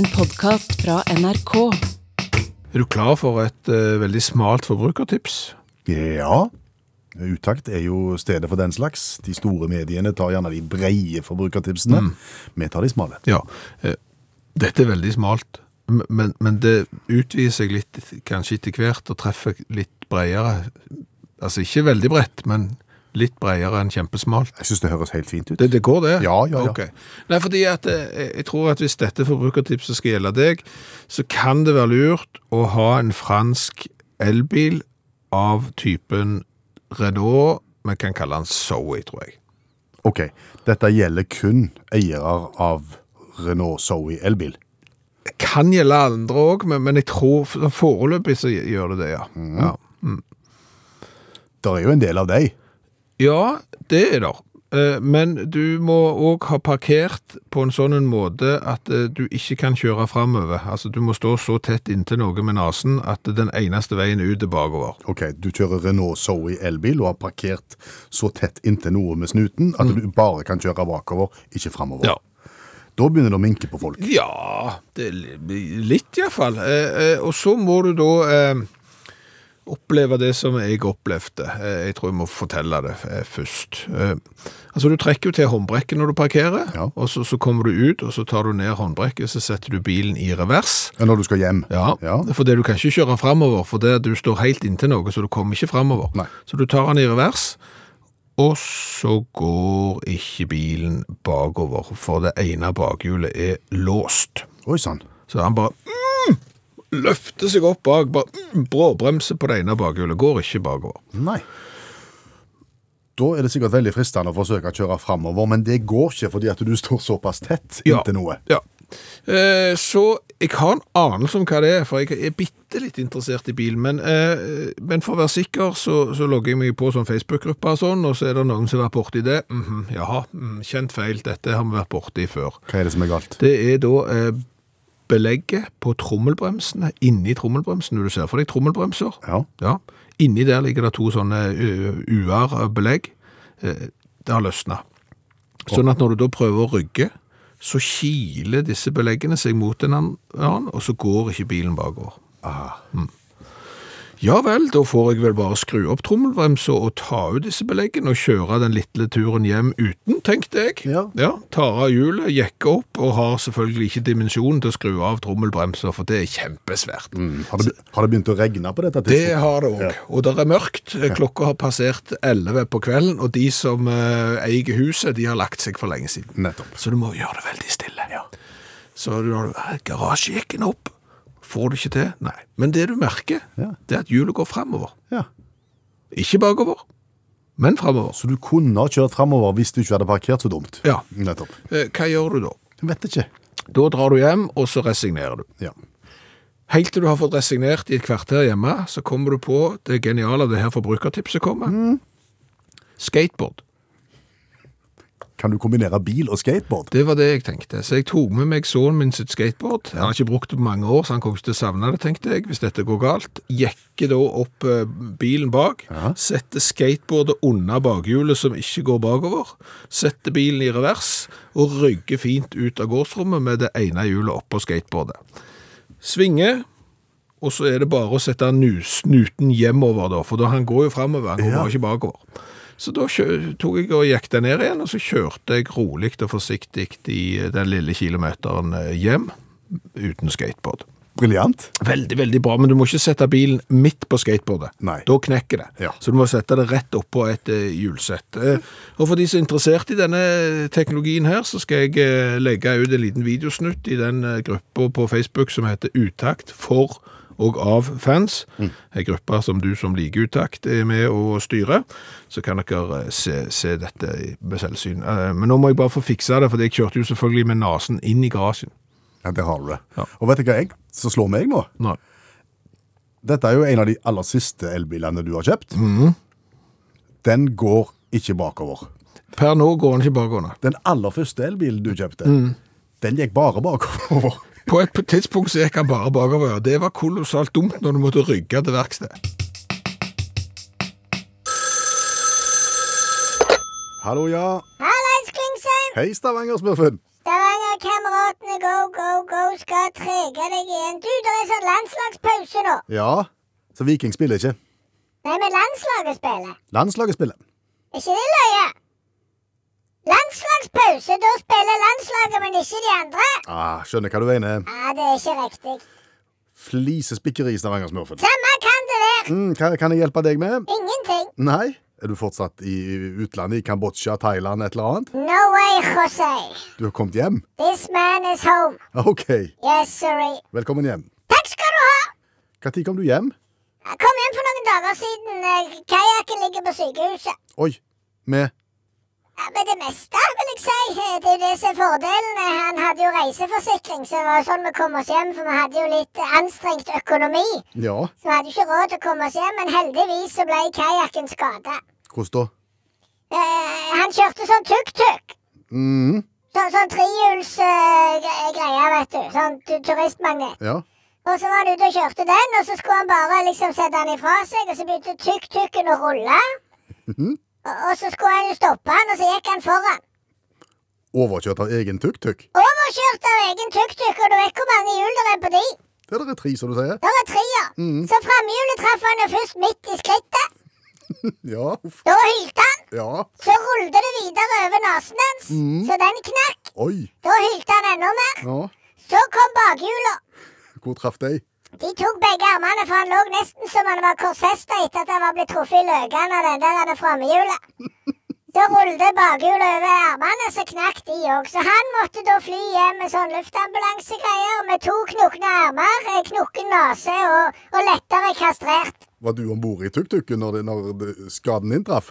En podkast fra NRK. Er du klar for et uh, veldig smalt forbrukertips? Ja. Utakt er jo stedet for den slags. De store mediene tar gjerne de breie forbrukertipsene. Vi tar de smale. Ja. eh, Dette er veldig smalt, men, men det utvider seg litt kanskje etter hvert og treffer litt bredere. Altså ikke veldig bredt, men litt bredere enn kjempesmalt. Jeg syns det høres helt fint ut. Det, det går det? Ja, ja, ja. Okay. Nei, fordi at eh, jeg tror at hvis dette forbrukertipset skal gjelde deg, så kan det være lurt å ha en fransk elbil av typen Renault, vi kan kalle den Zoe, tror jeg. Ok, dette gjelder kun eiere av Renault Zoe elbil. Det kan gjelde andre òg, men, men jeg tror foreløpig så gjør det det, ja. Mm. ja. Det er jo en del av deg. Ja, det er der. Eh, Men du må òg ha parkert på en sånn måte at eh, du ikke kan kjøre framover. Altså, du må stå så tett inntil noe med nesen at den eneste veien ut er bakover. Ok, Du kjører Renault Zoe elbil og har parkert så tett inntil noe med snuten at du bare kan kjøre bakover, ikke framover. Ja. Da begynner det å minke på folk. Ja, det litt iallfall. Eh, eh, og så må du da eh, oppleve det som jeg opplevde. Eh, jeg tror jeg må fortelle det eh, først. Eh, altså, du trekker jo til håndbrekket når du parkerer, Ja. og så, så kommer du ut, og så tar du ned håndbrekket, så setter du bilen i revers. Ja, Når du skal hjem. Ja, Ja. for det du kan ikke kjøre framover, for det du står helt inntil noe, så du kommer ikke framover. Så du tar den i revers, og så går ikke bilen bakover, for det ene bakhjulet er låst. Oi sann. Så han bare mm, løfter seg opp bak, bare mm, bråbremser på det ene bakhjulet, går ikke bakover. Nei. Da er det sikkert veldig fristende å forsøke å kjøre framover, men det går ikke fordi at du står såpass tett inntil noe. Ja. Eh, så jeg har en anelse om hva det er, for jeg er bitte litt interessert i bil. Men, eh, men for å være sikker, så, så logger jeg meg på sånn Facebook-gruppe og sånn, og så er det noen som har vært borti det. Mhm, jaha, mm, kjent feil, dette har vi vært borti før. Hva er det som er galt? Det er da eh, belegget på trommelbremsene, inni trommelbremsene. Du ser for deg trommelbremser. Ja. Ja. Inni der ligger det to sånne UR-belegg. Det har løsna. Sånn at når du da prøver å rygge, så kiler disse beleggene seg mot en annen, og så går ikke bilen bakover. Mm. Ja vel, da får jeg vel bare skru opp trommelbremsa og ta ut disse beleggene og kjøre den lille turen hjem uten, tenkte jeg. Ja. tar av hjulet, jekker opp og har selvfølgelig ikke dimensjonen til å skru av trommelbremsa, for det er kjempesvært. Mm. Har, det, har det begynt å regne på dette Det har det òg. Og det er mørkt. Klokka har passert 11 på kvelden, og de som eh, eier huset, de har lagt seg for lenge siden. Nettopp. Så du må gjøre det veldig stille. Ja. Så du har garasjejekken opp, får du ikke til? Nei. Men det du merker, Ja. det er at hjulet går framover. Ja. Ikke bakover, men framover. Så du kunne ha kjørt framover hvis du ikke hadde parkert så dumt? Ja. Nettopp. Eh, Hva gjør du da? Jeg vet ikke. Da drar du hjem, og så resignerer du. Ja. Helt til du har fått resignert i et kvarter hjemme, så kommer du på det geniale det her forbrukertipset kommer. Skateboard. Kan du kombinere bil og skateboard? Det var det jeg tenkte. Så jeg tok med meg sønnen min sitt skateboard. Han har ikke brukt det på mange år, så han kommer ikke til å savne det, tenkte jeg, hvis dette går galt. Jekker da opp eh, bilen bak, Ja. setter skateboardet under bakhjulet som ikke går bakover, setter bilen i revers og rygger fint ut av gårdsrommet med det ene hjulet oppå skateboardet. Svinger, og så er det bare å sette nu- snuten hjemover da, for da han går jo fremover, han går Ja. bare ikke bakover. Så da tok jeg og gikk den ned igjen, og så kjørte jeg rolig og forsiktig i den lille kilometeren eh, hjem, uten skateboard. Briljant. Veldig, veldig bra, men du må ikke sette bilen midt på skateboardet. Nei. Da knekker det. Ja. Så du må sette det rett oppå et eh, hjulsett. Eh, og for de som er interessert i denne teknologien her, så skal jeg eh, legge ut en liten videosnutt i den gruppa på Facebook som heter Utakt for og av fans. Mm. En gruppe som du som liker utakt er med å styre. Så kan dere eh, se, se dette i- med selvsyn. Eh, men nå må jeg bare få fiksa det, for jeg kjørte jo selvfølgelig med nasen inn i garasjen. Ja, Det har du det. Ja. Og vet du hva jeg, som slår meg nå? Nei. Dette er jo en av de aller siste elbilene du har kjøpt. Mm. Den går ikke bakover. Per nå går den ikke bakover. Den aller første elbilen du kjøpte, Mm. den gikk bare bakover. På et tidspunkt så gikk han bare bakover. Det var kolossalt dumt når du måtte rygge til verksted. Hallo, ja. Hallais, Klingsheim! Hei, Stavanger-smurfen. Stavanger-kamerat Kameratene go, go, go skal trege deg igjen. Du, det er sånn landslagspause nå. Ja, så Viking spiller ikke. Nei, men landslaget spiller. Landslaget spiller. Er ikke det løye? Landslagspause, da spiller landslaget, men ikke de andre. Ah, skjønner hva du mener. Ja, det er ikke riktig. Flisespikkeri Stavanger-smurfen. Samme kan det være. Mm, hva kan jeg hjelpe deg med? Ingenting. Nei? Er du fortsatt i utlandet, i Kambodsja, Thailand, et eller annet? No way, José. Du har kommet hjem? This man is home. OK, Yes, sorry. velkommen hjem. Takk skal du ha. Når kom du hjem? Jeg kom hjem for noen dager siden. Eh, Kajakken ligger på sykehuset. Oi, med Ja, men det meste, vil jeg si. Eh, Det er jo det som er fordelen. Eh, Han hadde jo reiseforsikring, så det var jo sånn vi kom oss hjem. For vi hadde jo litt eh, anstrengt økonomi. Ja, Så vi hadde jo ikke råd til å komme oss hjem. Men heldigvis så ble kajakken skada. hvordan da? Eh, han kjørte sånn tuk-tuk. Mm, Så, sånn trehjulsgreie, vet du. Sånn turistmagnet. ja. Og så var han ute og kjørte den, og så skulle han bare liksom sette den ifra seg, og så begynte tuk-tuken å rulle. Mhm. Og, så skulle han jo stoppe han, og så gikk han foran. Overkjørt av egen tuk-tuk. Overkjørt av egen tuk-tuk, og du vet hvor mange hjul det er på de? Det er det tre, som du sier. Det er tre, ja. Mm. Så framhjulet traff han jo først midt i skrittet. Ja. Da hylte han. Ja. Så rullet det videre over nesen hans, mm. så den knakk. Oi. Da hylte han enda mer. Ja. Så kom bakhjula. Hvor traff de? De tok begge armene, for han lå nesten som han var korsfesta etter at han var blitt truffet i løkene av den der framhjulet. Da rullet bakhjulet over armene, så knakk de òg. Så han måtte da fly hjem med sånn luftambulansegreier med to knukne armer, knukken nese og, og lettere kastrert. Var du om bord i tuk-tuken når, når skaden inntraff?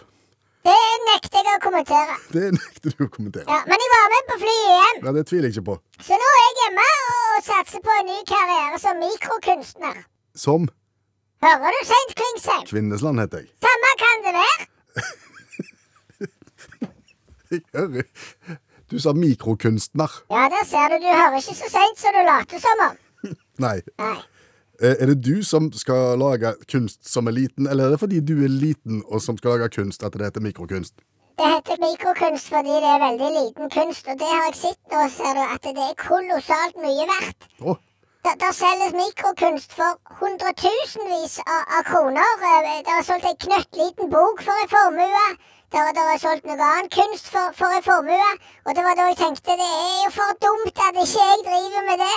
Det nekter jeg å kommentere. Det nekter du å kommentere. Ja, Men jeg var med på flyet hjem, Ja, Det tviler jeg ikke på. så nå er jeg hjemme og satser på en ny karriere som mikrokunstner. Som Hører du, Seint Klingsheim? Kvinnesland heter jeg. Samme kan det være. Jeg hører Du sa mikrokunstner. Ja, der ser du. Du hører ikke så seint som du later som om. Nei. Nei. Eh, Er det du som skal lage kunst som er liten, eller er det fordi du er liten og som skal lage kunst at det heter mikrokunst? Det heter mikrokunst fordi det er veldig liten kunst, og det har jeg sett nå, ser du, at det er kolossalt mye verdt. Oh. Det, der selges mikrokunst for hundretusenvis av, av kroner. Eh, Det er solgt en knøttliten bok for en formue. Det er, det er solgt noe annen kunst for, for en formue. Og det var da jeg tenkte det er jo for dumt at ikke jeg driver med det.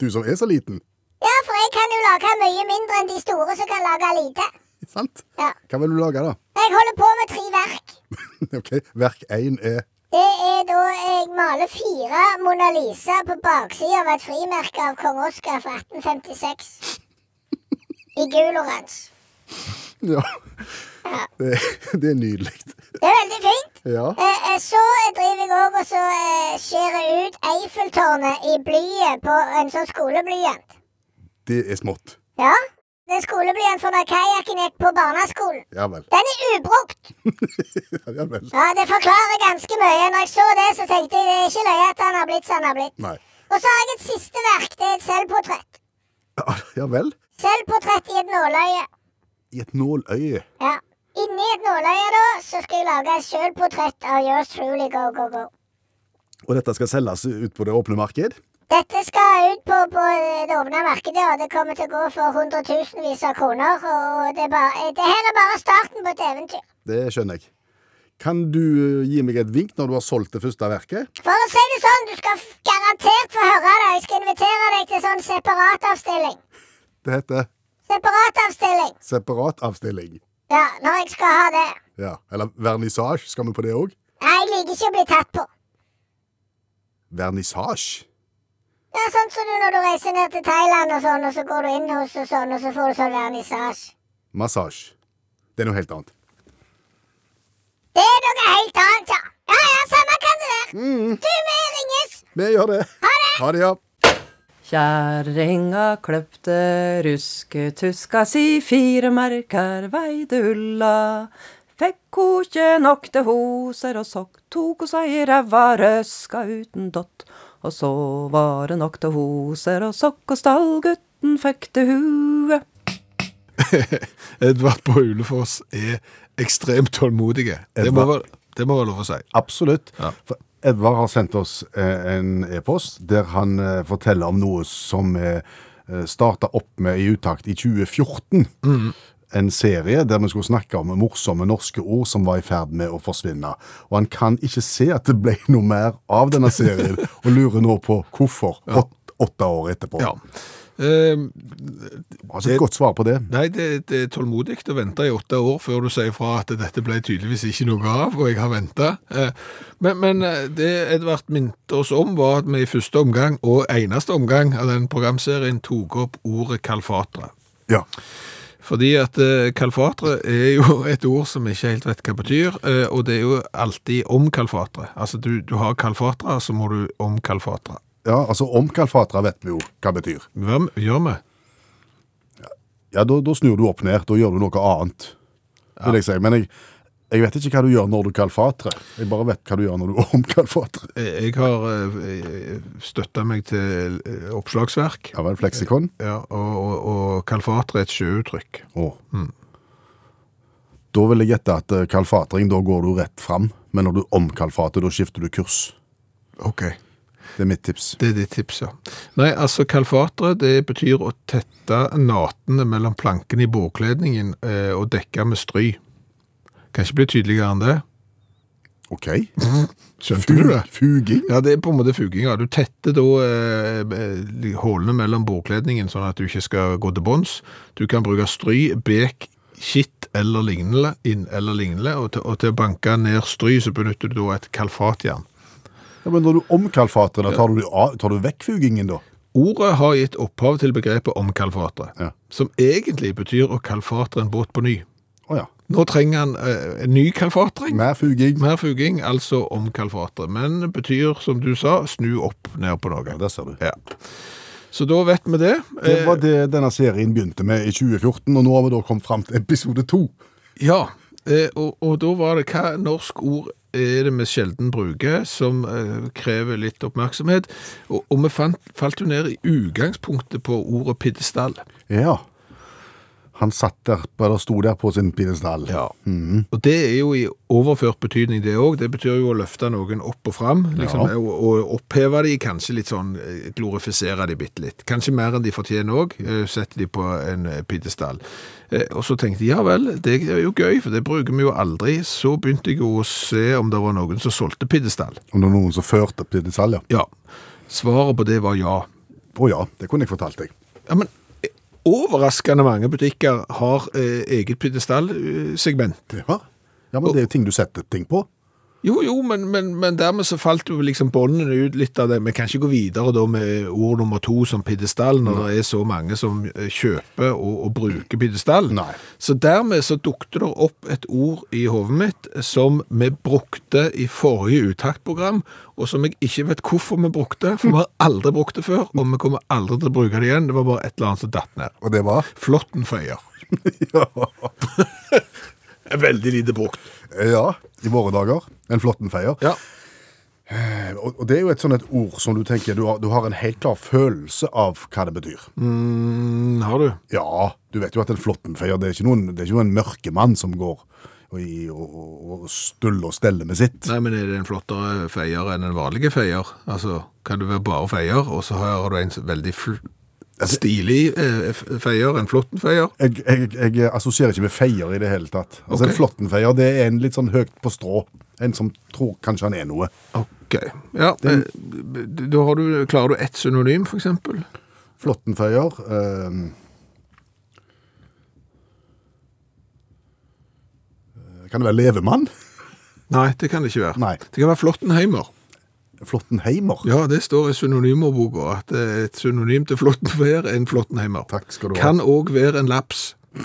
du som er så liten. Ja, for jeg kan jo lage mye mindre enn de store som kan lage lite. Sant? Ja. Hva vil du lage, da? Jeg holder på med tre verk. ok, Verk én er Det er da jeg maler fire Mona Lisa på baksida av et frimerke av kong Oskar fra 1856. I gul oransje. Ja. Ja. Det, det er nydelig. Det er veldig fint. Ja. Eh, eh, så driver jeg òg og så eh, skjærer ut Eiffeltårnet i blyet på en sånn skoleblyant. Det er smått. Ja. Det skulle bli for når kajakken gikk på barneskolen. Ja vel. Den er ubrukt. Ja vel. Ja, Det forklarer ganske mye. Når jeg så det, så tenkte jeg det er ikke løye at han har blitt som han har blitt. Nei. Og så har jeg et siste verk. Det er et selvportrett. Ja, ja vel. Selvportrett i et nåløye. I et nåløye. Ja. Inni et nåløye da, så skal jeg lage et selvportrett av yours truly, go, go, go. Og dette skal selges ut på det åpne marked? Dette skal ut på, på det åpne markedet, og det kommer til å gå for hundretusenvis av kroner. Og det, er bare, det her er bare starten på et eventyr. Det skjønner jeg. Kan du eh, gi meg et vink når du har solgt det første verket? For å si det sånn, du skal garantert få høre det. Jeg skal invitere deg til sånn separatavstilling. Det heter Separatavstilling. separatavstilling. Ja, når jeg skal ha det. Ja. Eller vernissasje. Skal vi på det òg? Nei, jeg liker ikke å bli tatt på. Vernissasje? Ja, sånn som du når du reiser ned til Thailand og sånn, og så går du inn hos og sånn, og så får du sånn vernissasje. Massasje. Det er noe helt annet. Det er noe helt annet, ja. Ja, ja, samme kan det være. Du, vi ringes. Vi gjør det. Ha det. Ha det, ja. Kjerringa kløpte rusketuska si, fire merker veide ulla. Fikk ho ikke nok til hoser og sokk, tok ho seg i ræva, røska uten dott. Og så var det nok til hoser og sokk, og stallgutten fikk til huet. Edvard på Ulefoss er ekstremt tålmodig. Det må, være, det må være lov å si. Absolutt. Ja. For Edvard har sendt oss eh, en e-post der han eh, forteller om noe som vi eh, starta opp med i Utakt i 2014. En serie der vi skulle snakke om morsomme norske ord som var i ferd med å forsvinne. Og han kan ikke se at det ble noe mer av denne serien, og lurer nå på hvorfor. Åt, åtte år etterpå. Ja. Uh, altså Et et godt svar på det. Nei, det, det er tålmodig å vente i åtte år før du sier fra at dette ble tydeligvis ikke noe av, og jeg har venta. Men, men eh, det Edvard minte oss om, var at vi i første omgang, og eneste omgang av den programserien, tok opp ordet kalfatra. Ja. Fordi at eh, kalfatre er jo et ord som vi ikke helt vet hva betyr, eh, og det er jo alltid om kalfatre. Altså, du, du har kalfatre, så må du om kalfatre. ja, altså omkalfatra vet vi jo hva betyr. Hva gjør vi? Ja, da, da snur du opp ned. Da gjør du noe annet, vil jeg si. Men jeg, jeg vet ikke hva du gjør når du kalfatrer. Jeg bare vet hva du gjør når du omkalfatrer. Jeg har støtta meg til eh, oppslagsverk. Ja vel, fleksikon? Ja, og, og, og kalfatre er et sjøuttrykk. Å. Da vil jeg gjette at eh, kalfatring, da går du rett fram. Men når du omkalfater, da skifter du kurs. Ok. Det er mitt tips. Det er ditt tips, ja. Nei, altså kalfatre, det betyr å tette natene mellom plankene i bordkledningen eh, og dekke med stry. Kan ikke bli tydeligere enn det. OK. Skjønte du det? Fuging? Ja, det er på en måte fuginga. Du tetter da eh, eh, hullene mellom bordkledningen, sånn at du ikke skal gå til bånds. Du kan bruke stry, bek, kitt eller lignende, inn eller lignende, og til, og til å banke ned stry, så benytter du da et kalfatjern. Ja, men når du omkalfatrer, da tar du, tar du vekk fugingen, da? Ordet har gitt opphav til begrepet omkalfatre, Ja. som egentlig betyr å kalfatre en båt på ny. Å ja. Nå trenger han eh, en ny kalfatring. Mer fuging. Mer fuging, altså omkalfatre. Men betyr, som du sa, snu opp ned på noe. Ja, der ser du. Ja. Så da vet vi det. Det Eh, var det denne serien begynte med i 2014, og nå har vi da kommet fram til episode to. Ja, eh, og, og da var det hva norsk ord er det vi sjelden bruker, som eh, krever litt oppmerksomhet. Og, og vi fant, falt jo ned i utgangspunktet på ordet piddestall. Ja. Han satt der, eller sto der på sin piedestall. Og det er jo i overført betydning det òg. Det betyr jo å løfte noen opp og fram. Liksom, Ja. og, og oppheve de, kanskje litt sånn eh, glorifisere de bitte litt. Kanskje mer enn de fortjener òg. Sette de på en eh. Eh, Og så tenkte jeg ja vel, det er jo gøy, for det bruker vi jo aldri. Så begynte jeg å se om det var noen som solgte piedestall. Om det var noen som førte piedestall, ja. Ja. Svaret på det var ja. Å ja, det kunne jeg fortalt deg. Ja, men eh, overraskende mange butikker har eh, eget pidestallsegment. Ja. ja, men det er ting du setter ting på. Jo, jo, men, men, men dermed så falt jo liksom båndene ut litt av det. Vi kan ikke gå videre da med ord nummer to som pidestall, når det er så mange som eh, kjøper og, og bruker pidestall. Nei. Så dermed så dukte det opp et ord i hodet mitt som vi brukte i forrige uttaktprogram, og som jeg ikke vet hvorfor vi brukte, for vi har aldri brukt det før, og vi kommer aldri til å bruke det igjen. Det var bare et eller annet som datt ned. Og det var Flåttenføyer. ja. Er Veldig lite brukt. ja, i våre dager. En flåttenfeier. Ja. Og, og det er jo et sånn et ord som du tenker du har, du har en helt klar følelse av hva det betyr. Mm, har du? Ja, du vet jo at en flåttenfeier det er ikke noen, det er ikke noen mørkemann som går og, i- og, og, og stuller og steller med sitt. Nei, men er det en flottere feier enn en vanlig feier? Altså, kan du være bare feier, og så har du en veldig stilig eh, feier, en flotten feier? Jeg, jeg, jeg assosierer ikke med feier i det hele tatt. Altså okay. En flåttenfeier det er en litt sånn høyt på strå. En som tror kanskje han er noe. Ok. Ja, Den, da har du, klarer du ett synonym, eksempel? Flåttenfeier eh, Kan det være levemann? Nei, det kan det ikke være. Nei. Det kan være flottenheimer. Flåttenheimer? Ja, det står i synonymordboka at eh, et synonym til flottenfeier er en Flåttenheimer. Takk skal du ha. Kan òg være en laps.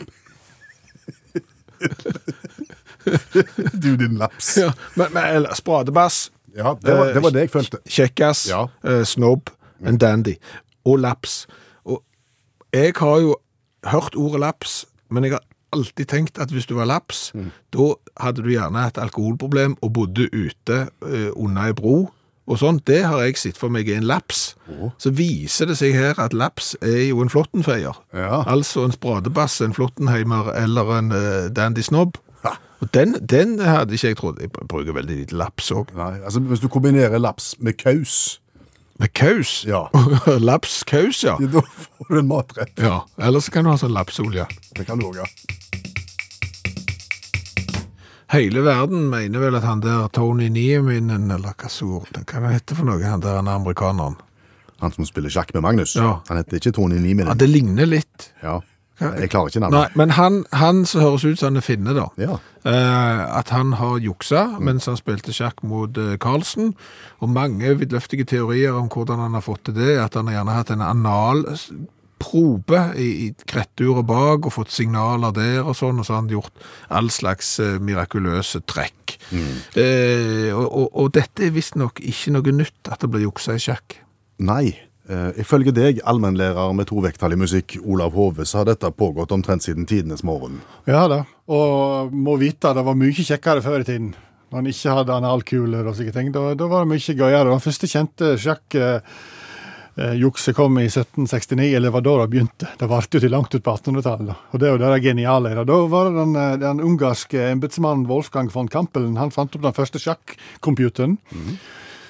Du, din laps. Ja, men, men eller spradebass. Ja, det var, det var det jeg følte. Kjekkas, Ja. eh, snobb, en dandy og laps. Og jeg har jo hørt ordet laps, men jeg har alltid tenkt at hvis du var laps, da hadde du gjerne et alkoholproblem og bodde ute uh, under ei bro. Og sånn, Det har jeg sett for meg er en laps. Så viser det seg her at laps er jo en flåttenfeier. Ja. Altså en spradebass, en flåttenheimer eller en uh, dandy snobb. Ha. Og den, den hadde ikke jeg trodd. Jeg bruker veldig lite laps òg. Altså Hvis du kombinerer laps med kaus, Med kaus. Ja. Lapskaus, ja. da får du en matrett. ja. Eller så kan du ha sånn lapsolje. Det kan du òg ha. Hele verden mener vel at han der Tony Nieminen, eller hva så hva det heter for noe, han der han er amerikaneren. Han som spiller sjakk med Magnus. Ja. Han heter ikke Tony Nieminen. Ja, det ligner litt. Ja. Jeg klarer ikke navnet. Nei, men han, han som høres ut som han er finne, da. Ja. Eh, at han har juksa mens han spilte sjakk mot eh, Carlsen. Og mange vidløftige teorier om hvordan han har fått til det. At han har gjerne hatt en anal probe i, i kretturet bak og fått signaler der og sånn, og så har han gjort all slags eh, mirakuløse trekk. Eh, og, og, og dette er visstnok ikke noe nytt at det blir juksa i sjakk. Nei. Eh, Ifølge deg, allmennlærer med to vekttall i musikk, Olav Hove, så har dette pågått omtrent siden tidenes morgen. Ja da, og må vite det var mye kjekkere før i tiden. Når han ikke hadde analkuler og slike ting. Da, da var det mye gøyere. Den første kjente sjakkjukset kom i 1769, eller var da det begynte. Det varte jo til langt ut på 1800-tallet. Og det er jo det geniale. Da var det den, eh, den ungarske embetsmannen Wolfgang von Campelen. Han fant opp den første sjakkomputeren.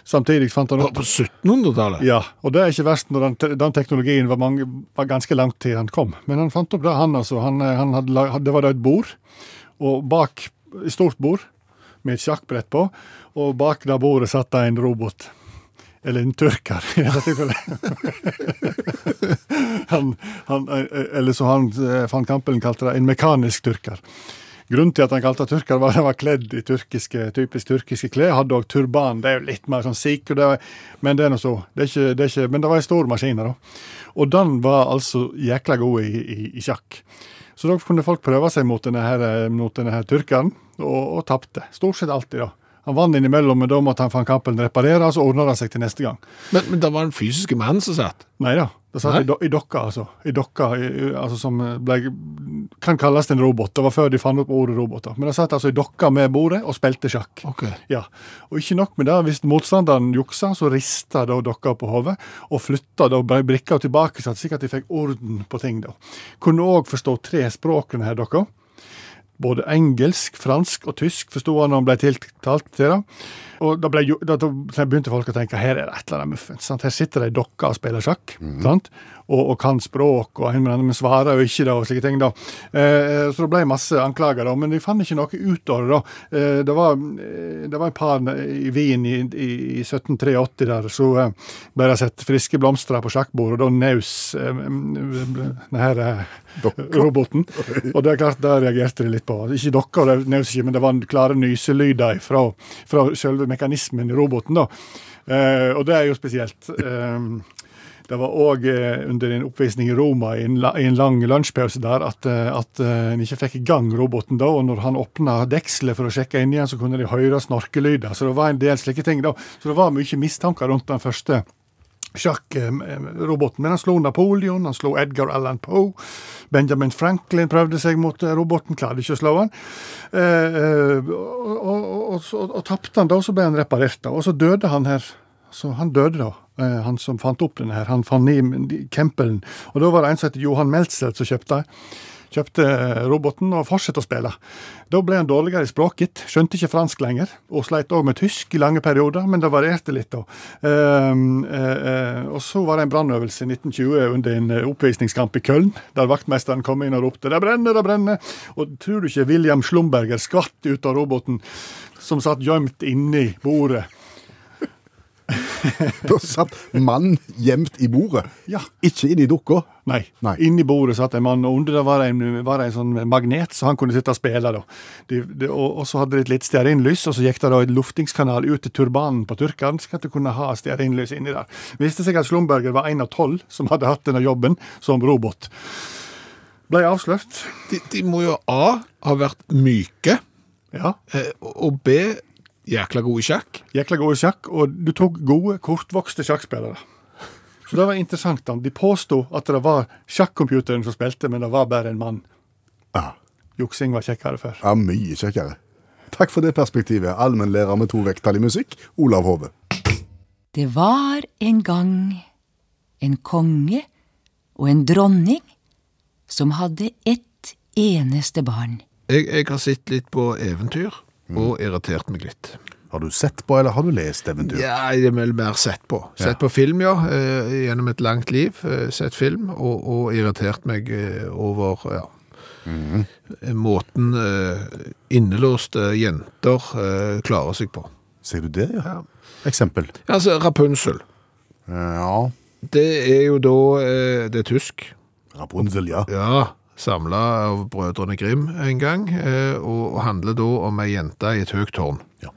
Samtidig fant han opp på 1700-tallet? ja, og det er ikke verst når den, den teknologien var, mange, var ganske langt til han kom. Men han fant opp det, han altså. Han, eh, han hadde, det var da et bord, og bak stort bord med et sjakkbrett på, og bak det bordet satt det en robot. Eller en tyrker, i dette tilfellet. eller så han eh, van Campelen kalte det en mekanisk tyrker. Grunnen til at han kalte det tyrker, var at han var kledd i tyrkiske, typisk tyrkiske klær. Hadde òg turban. Det er jo litt mer sånn sikh, men det er nå så. Det er ikke, det er ikke, men det var en stor maskin. da. Og den var altså jækla god i, i, i sjakk. Så da kunne folk prøve seg mot denne, her, mot denne her tyrkeren, og, og tapte. Stort sett alltid, da. Han vant innimellom, men da måtte han van Campelen reparere, og så ordna det seg til neste gang. Men, men det var en fysisk mann som satt? Nei da. Det satt Nei? i, dokka, altså. I dokka, i, altså som ble, kan kalles en robot. Det var før de fant opp ordet roboter. Men det satt altså i dokka med bordet og spilte sjakk. Ok. Ja, og ikke nok med det, hvis motstanderen juksa, så rista da dokka på hodet, og flytta da brikka tilbake, så at at de fikk orden på ting da. Kunne òg forstå tre språk, denne dokka. Både engelsk, fransk og tysk forsto han når han ble tiltalt til det. Og da, ble, da, begynte folk å tenke her er det et eller annet muffens. Her sitter det ei dokke og spiller sjakk, sant? Og, og kan språk, og men svarer jo ikke, da, og slike ting. da. Eh, så det ble masse anklager, da, men de fant ikke noe ut av det. da. Eh, det, var, eh, det var et par i Wien i, i, i 1783 der, så eh, ble det sett friske blomster på sjakkbordet, og da naus eh, denne eh, roboten. Og det er klart, det reagerte de litt på. Ikke ikke, men det var klare nyselyder fra, fra selve mekanismen i roboten. da. Eh, og det er jo spesielt. Eh, det var òg eh, under en oppvisning i Roma i en, lang lunsjpause der at, eh, at eh, en ikke fikk i gang roboten da, og når han åpna dekselet for å sjekke inn igjen, så kunne de høre snorkelyder. Så det var en del slike ting da. Så det var mye mistanker rundt den første sjakk-roboten. Men han slo Napoleon, han slo Edgar Allan Poe. Benjamin Franklin prøvde seg mot eh, roboten, klarte ikke å slå han. Eh, eh, og, og, og, og, og tapte han da, så ble han reparert. Og så døde han her. Så han døde da, eh, han som fant opp denne her, han fant i Kempelen. Og da var det en som het Johan Meltzel som kjøpte kjøpte eh, roboten og fortsatte å spille. Da ble han dårligere i språket, skjønte ikke fransk lenger, og sleit òg med tysk i lange perioder, men det varierte litt da. Ehm, uh, uh, og så var det en brannøvelse i 1920 under en oppvisningskamp i Köln, der vaktmesteren kom inn og ropte 'det brenner, det brenner', og tror du ikke William Schlumberger skvatt ut av roboten som satt gjemt inni bordet? Da satt mann gjemt i bordet, Ja. ikke inni dukka. Nei. Nei. Inni bordet satt en mann, og under det var det en, var det en sånn magnet, så han kunne sitte og spille. da. De, de, og, og så hadde de et litt stearinlys, og så gikk det da et luftingskanal ut til turbanen på turkeren, så at du kunne ha stearinlys inni der. Det viste seg at Slumberger var en av tolv som hadde hatt denne jobben som robot. Ble avslørt. De, de må jo A ha vært myke, Ja. eh, og B jækla gode sjakk. Jækla gode sjakk, og du tok gode, kortvokste sjakkspillere. Så det var interessant. da. De påsto at det var sjakkomputeren som spilte, men det var bare en mann. Ja. Juksing var kjekkere før. ja, mye kjekkere. Takk for det perspektivet, allmennlærer med to vekttall i musikk, Olav Hove. Det var en gang en konge og en dronning som hadde ett eneste barn. Jeg, jeg har sett litt på eventyr, og irritert meg litt. Har du sett på, eller har du lest eventyr? Ja, jeg er vel mer sett på. Sett Ja. på film, ja. eh, Gjennom et langt liv. eh, Sett film, og, og irritert meg eh, over ja, måten eh, innelåste jenter klarer seg på. Ser du det, ja? Eksempel. Altså, Rapunzel. Ja, Det er jo da Det er tysk. Rapunzel, ja. Ja, samla av brødrene Grim en gang, eh, og, handler da om ei jente i et høyt tårn. Ja.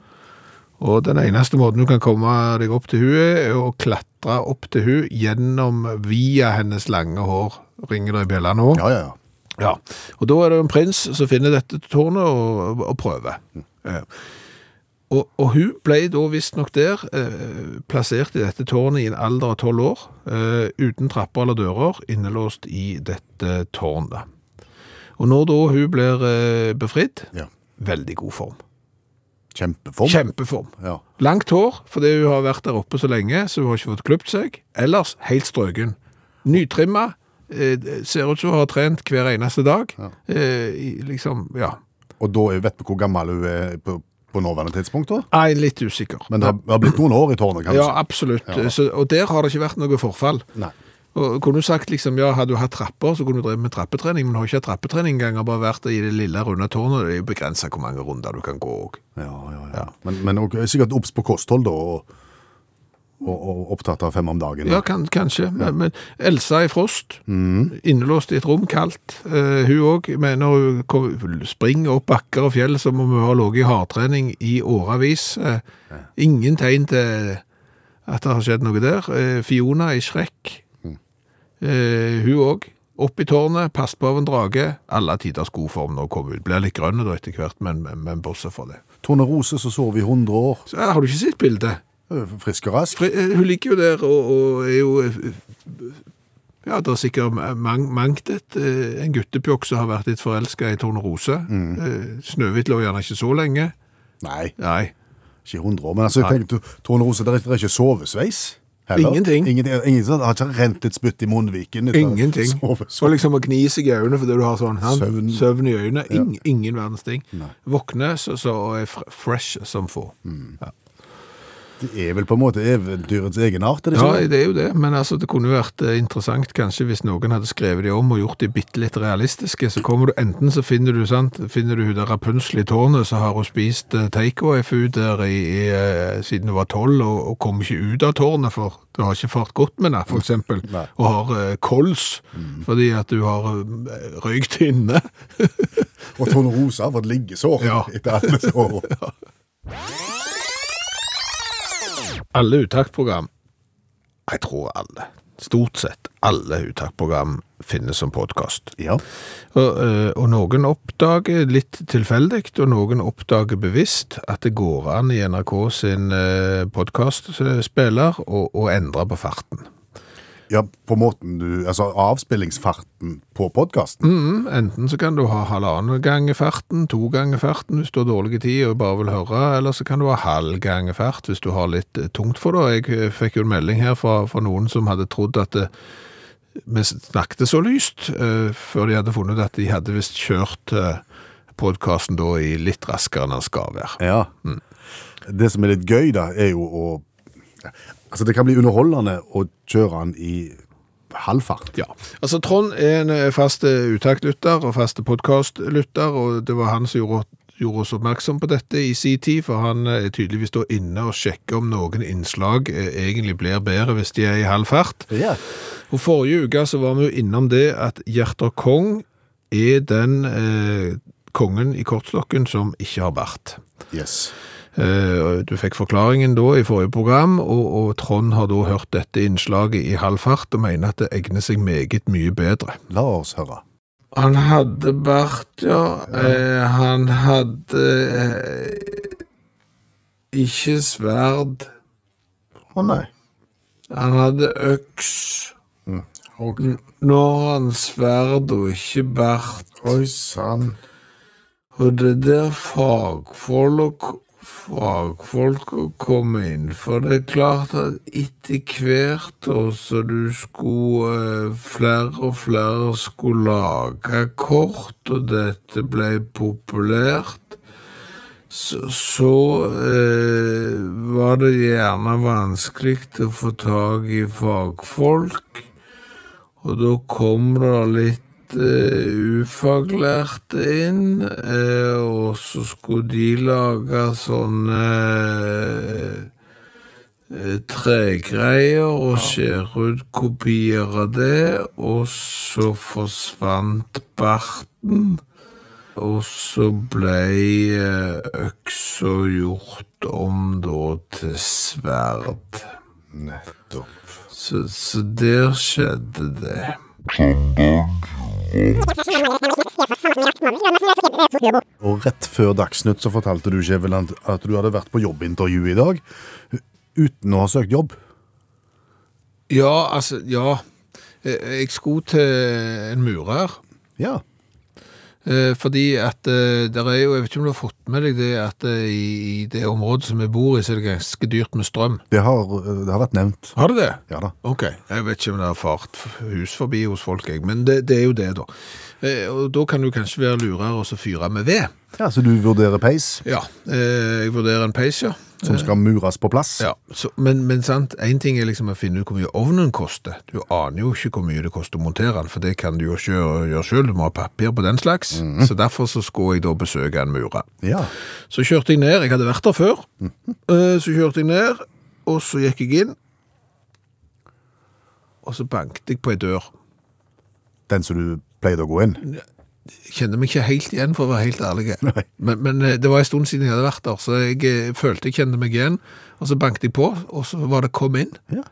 Og den eneste måten du kan komme deg opp til hun er å klatre opp til hun gjennom via hennes lange hår. Ringer det i bjella nå? Ja, ja, ja. Ja, og da er det en prins som finner dette tårnet og, og prøver. Eh, Og, og hun ble da visstnok der eh, plassert i dette tårnet i en alder av tolv år, eh, uten trapper eller dører, innelåst i dette tårnet. Og når da hun blir eh, befridd, Ja. veldig god form. Kjempeform. Kjempeform. Ja. Langt hår, fordi hun har vært der oppe så lenge, så hun har ikke fått klipt seg. Ellers helt strøken. Nytrimma, eh, ser ut som hun har trent hver eneste dag. Eh, liksom, ja. Og da vet vi hvor gammel hun er på, på nåværende tidspunkt, da? Er litt usikker. Men det har, det har blitt noen år i tårnet, kanskje? Ja, absolutt. absolutt. Så, og der har det ikke vært noe forfall. Nei. Og kunne du sagt liksom, ja, hadde du hatt trapper, så kunne du drevet med trappetrening, men har ikke hatt trappetrening engang, har bare vært i det lille runde tårnet. Det er jo begrenset hvor mange runder du kan gå òg. Ja, ja, ja. Men, men hun er sikkert obs på kosthold, da, og, og, opptatt av fem om dagen. Ja, kan, kanskje. Men, men Elsa i Frost, innelåst i et rom, kaldt. Uh, hun òg mener hun springer opp bakker og fjell som om hun har ligget i hardtrening i årevis. Eh, ingen tegn til at det har skjedd noe der. Uh, Fiona i Shrek, eh, hun òg. Opp i tårnet, pass på av en drage. Alle tiders god form når hun kommer ut. Blir litt grønn da etter hvert, men, men, men bortsett fra det. Tornerose som sover i 100 år. Så, eh, har du ikke sett bildet? Øh, Frisk og rask. Fri- eh, Hun ligger jo der og, og er jo eh, Ja, det er sikkert mang, mangt et eh, en guttepjokk som har vært litt forelska i Tornerose. Mm. Snøhvit lå gjerne ikke så lenge. Nei, Nei. ikke 100 år. Men altså, jeg tenkte, Tornerose, det er det er ikke sovesveis. Heller. Ingenting. Ingenting. ingenting sånn, har ikke rent et spytt i munnviken. Ingenting. sove- Og liksom å gni seg i øynene fordi du har sånn han, Søvn. søvn. i øynene. Ing, Ingen verdens ting. Våkne så, så er fr- fresh som få. Det er vel på en måte eventyrets egenart, Ja, det? er jo det, men altså, det kunne jo vært eh, interessant kanskje hvis noen hadde skrevet de om og gjort de bitte litt realistiske. Så kommer du enten så finner du, sant, finner du hun der Rapunzel i tårnet, så har hun spist uh, takeaway-food der i, i, eh, siden hun var tolv og, og kom ikke ut av tårnet, for det har ikke fart godt med henne, eksempel. Og har uh, kols, fordi at du har uh, røykt inne. Og Tornerose har fått liggesår Ja. etter alle disse årene. Alle uttaktprogram, jeg tror alle, stort sett alle uttaktprogram finnes som podkast. Ja. Og, eh, og noen oppdager litt tilfeldig, og noen oppdager bevisst at det går an i NRK sin podkastspiller å, å endre på farten. Ja, på måten du Altså avspillingsfarten på podkasten. Mm, enten så kan du ha halvannen ganger farten, to ganger farten hvis du har dårlig tid og bare vil høre, eller så kan du ha halv ganger fart hvis du har litt eh, tungt for det. Jeg eh, fikk jo en melding her fra, fra noen som hadde trodd at det, vi snakket så lyst, uh, før de hadde funnet at de hadde visst kjørt uh, podkasten da i litt raskere enn den skal være. Ja. Det som er litt gøy, da, er jo å Altså, det kan bli underholdende å kjøre den i halvfart. Ja, altså Trond er en eh, fast eh, uttaktlytter og fast podkastlytter, og det var han som gjorde, gjorde oss oppmerksom på dette i sin tid, for han eh, er tydeligvis da inne og sjekker om noen innslag eh, egentlig blir bedre hvis de er i halv fart. Ja. Og forrige uke så var vi jo innom det at Gjerter Kong er den eh, kongen i kortstokken som ikke har bart. Yes. Eh, Du fikk forklaringen da i forrige program, og, og Trond har da hørt dette innslaget i halv fart og mener at det egner seg meget mye bedre. La oss høre. Han hadde bart, ja. Eh, han hadde eh, ikke sverd. Å nei. Han hadde øks. N- Nå har han sverd og ikke bart. Oi sann. Og det der fagfolk, fagfolk å komme inn, for det er klart at etter hvert også du skulle eh, flere og flere skulle lage kort, og dette ble populært, så, så eh, var det gjerne vanskelig å få tak i fagfolk, og da kom det litt ufaglærte inn, eh, og så skulle de lage sånne eh, tregreier og skjære ut kopier av det, og så forsvant barten. Og så ble eh, øksa gjort om da til sverd. Nettopp. Så, så der skjedde det. Og rett før Dagsnytt så fortalte du, Kjeveland, at du hadde vært på jobbintervju i dag uten å ha søkt jobb. Ja, altså, ja. Jeg skulle til en murer. Ja. Eh, Fordi at eh, der er jo, jeg vet ikke om du har fått med deg det, at eh, i det området som vi bor i, så er det ganske dyrt med strøm. Det har, det har vært nevnt. Har det det? Ja da. Ok, jeg vet ikke om det har fart hus forbi hos folk, jeg, men det, det er jo det da. Og da kan du kanskje være lurere og så fyre med ved. Ja, Så du vurderer peis Ja, jeg vurderer en peis, ja. Som skal mures på plass? Ja, så, men, men sant, en ting er liksom å finne ut hvor mye ovnen koster. Du aner jo ikke hvor mye det koster å montere den, for det kan du jo ikke gjøre, sjøl. Du må ha papir på den slags. Så derfor så skulle jeg da besøke en murer. Ja. Så kjørte jeg ned, jeg hadde vært der før. Eh, Så kjørte jeg ned, og så gikk jeg inn. Og så banket jeg på ei dør. Den som du pleide å gå inn? Kjente meg ikke helt igjen, for å være helt ærlig. Men, men eh, det var en stund siden jeg hadde vært der, så jeg eh, følte jeg kjente meg igjen. Og så banket jeg på, og så var det kom inn. Ja.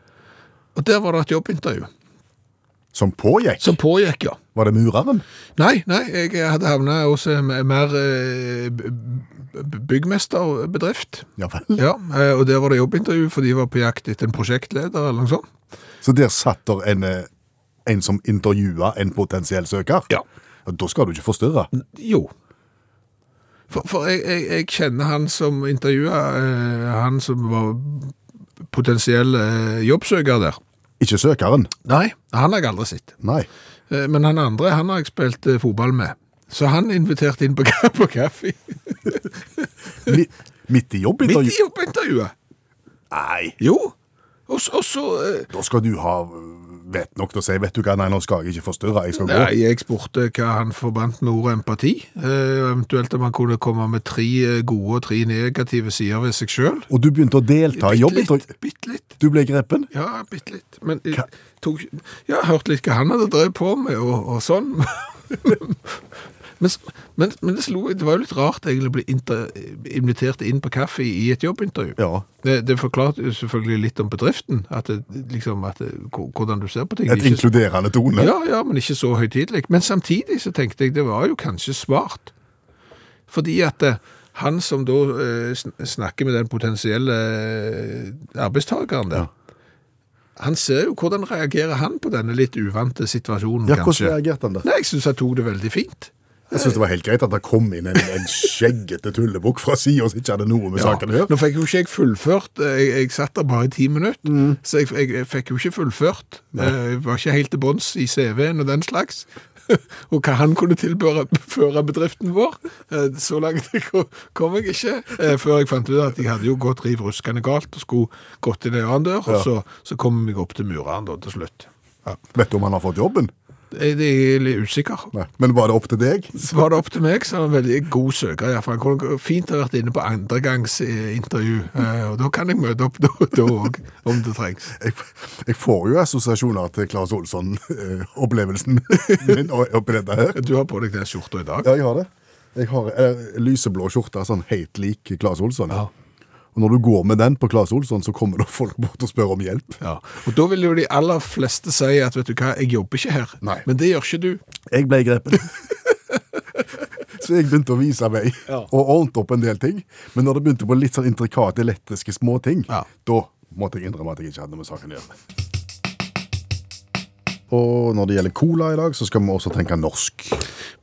Og der var det et jobbintervju. Som pågikk? Som pågikk, ja. Var det mureren? Nei, nei, jeg hadde havnet hos en mer eh, byggmesterbedrift. Ja vel. Ja, og der var det jobbintervju, for de var på jakt etter en prosjektleder eller noe sånt. Så der satt der en, en som intervjua en potensiell søker? Ja. Og Da skal du ikke forstyrre. Jo. For, for jeg, jeg, jeg kjenner han som intervjua, eh, han som var potensiell eh, jobbsøker der. Ikke søkeren? Nei, han har jeg aldri sett. Nei. Eh, Men han andre, han har jeg spilt eh, fotball med. Så han inviterte inn på, på kaffe. Midt i jobbintervjuet? Midt i jobbintervjuet. Nei. Jo. Og så, eh, Da skal du ha vet nok til å si Vet du hva, nei, nå skal jeg ikke forstyrre. Jeg skal gå. Nei, jeg spurte hva han forbandt med ordet empati. Eh, eventuelt om han kunne komme med tre eh, gode og tre negative sider ved seg sjøl. Og du begynte å delta i jobbintervju? Bitte litt. Du ble grepen? Ja, bitte litt. Men jeg Hva? tok, ja, hørte litt hva han hadde drevet på med, og, og sånn. men, men, men det, slo, det var jo litt rart egentlig å bli inter, invitert inn på kaffe i et jobbintervju. Ja. Det, det forklarte jo selvfølgelig litt om bedriften, at det, liksom, at hvordan du ser på ting. Et Ikke- inkluderende tone? ja, ja, men ikke så høytidelig. Men samtidig så tenkte jeg det var jo kanskje smart. Fordi at eh, han som da eh, snakker med den potensielle eh, arbeidstakeren der, han ser jo hvordan reagerer han på denne litt uvante situasjonen, Ja, hvordan kanskje. reagerte han da? Nei, jeg synes han tok det veldig fint. Jeg synes det var helt greit at det kom inn en, en skjeggete tullebukk fra sida som ikke hadde noe med saken å gjøre. Nå fikk jo ikke jeg fullført, eh, jeg, jeg satt der bare i ti minutter, Mm. så jeg, jeg, jeg fikk jo ikke fullført. Eh, Jeg var ikke helt til bånds i CV-en og den slags. og hva han kunne tilføre føre bedriften vår. Eh, Så langt kom jeg ikke, før jeg fant ut at jeg hadde jo gått riv ruskende galt og skulle gått inn i en annen dør, og så, så kom jeg opp til mureren da til slutt. Ja. Vet du om han har fått jobben? Jeg jeg er litt usikker. Nei. Men var det opp til deg? Var det opp til meg, så er han en veldig god søker. i hvert. Han kunne fint ha vært inne på andregangsintervju, eh, og da kan jeg møte opp da da òg, om det trengs. Jeg, jeg får jo assosiasjoner til Claes Olsson-opplevelsen min oppi dette her. Du har på deg den skjorta i dag. Ja, jeg har det. Jeg har eh, lyseblå skjorte, sånn helt lik Claes Olsson. Ja. Og når du går med den på Claes Olsson, så kommer det folk bort og spør om hjelp. Ja. Og da vil jo de aller fleste si at vet du hva, jeg jobber ikke her. Nei. Men det gjør ikke du. Jeg ble grepet. Så jeg begynte å vise vei Ja. og ordnet opp en del ting. Men når det begynte på litt sånn intrikate, elektriske småting, Ja. da måtte jeg innrømme at jeg ikke hadde noe med saken å gjøre. Og når det gjelder cola i dag, så skal vi også tenke norsk.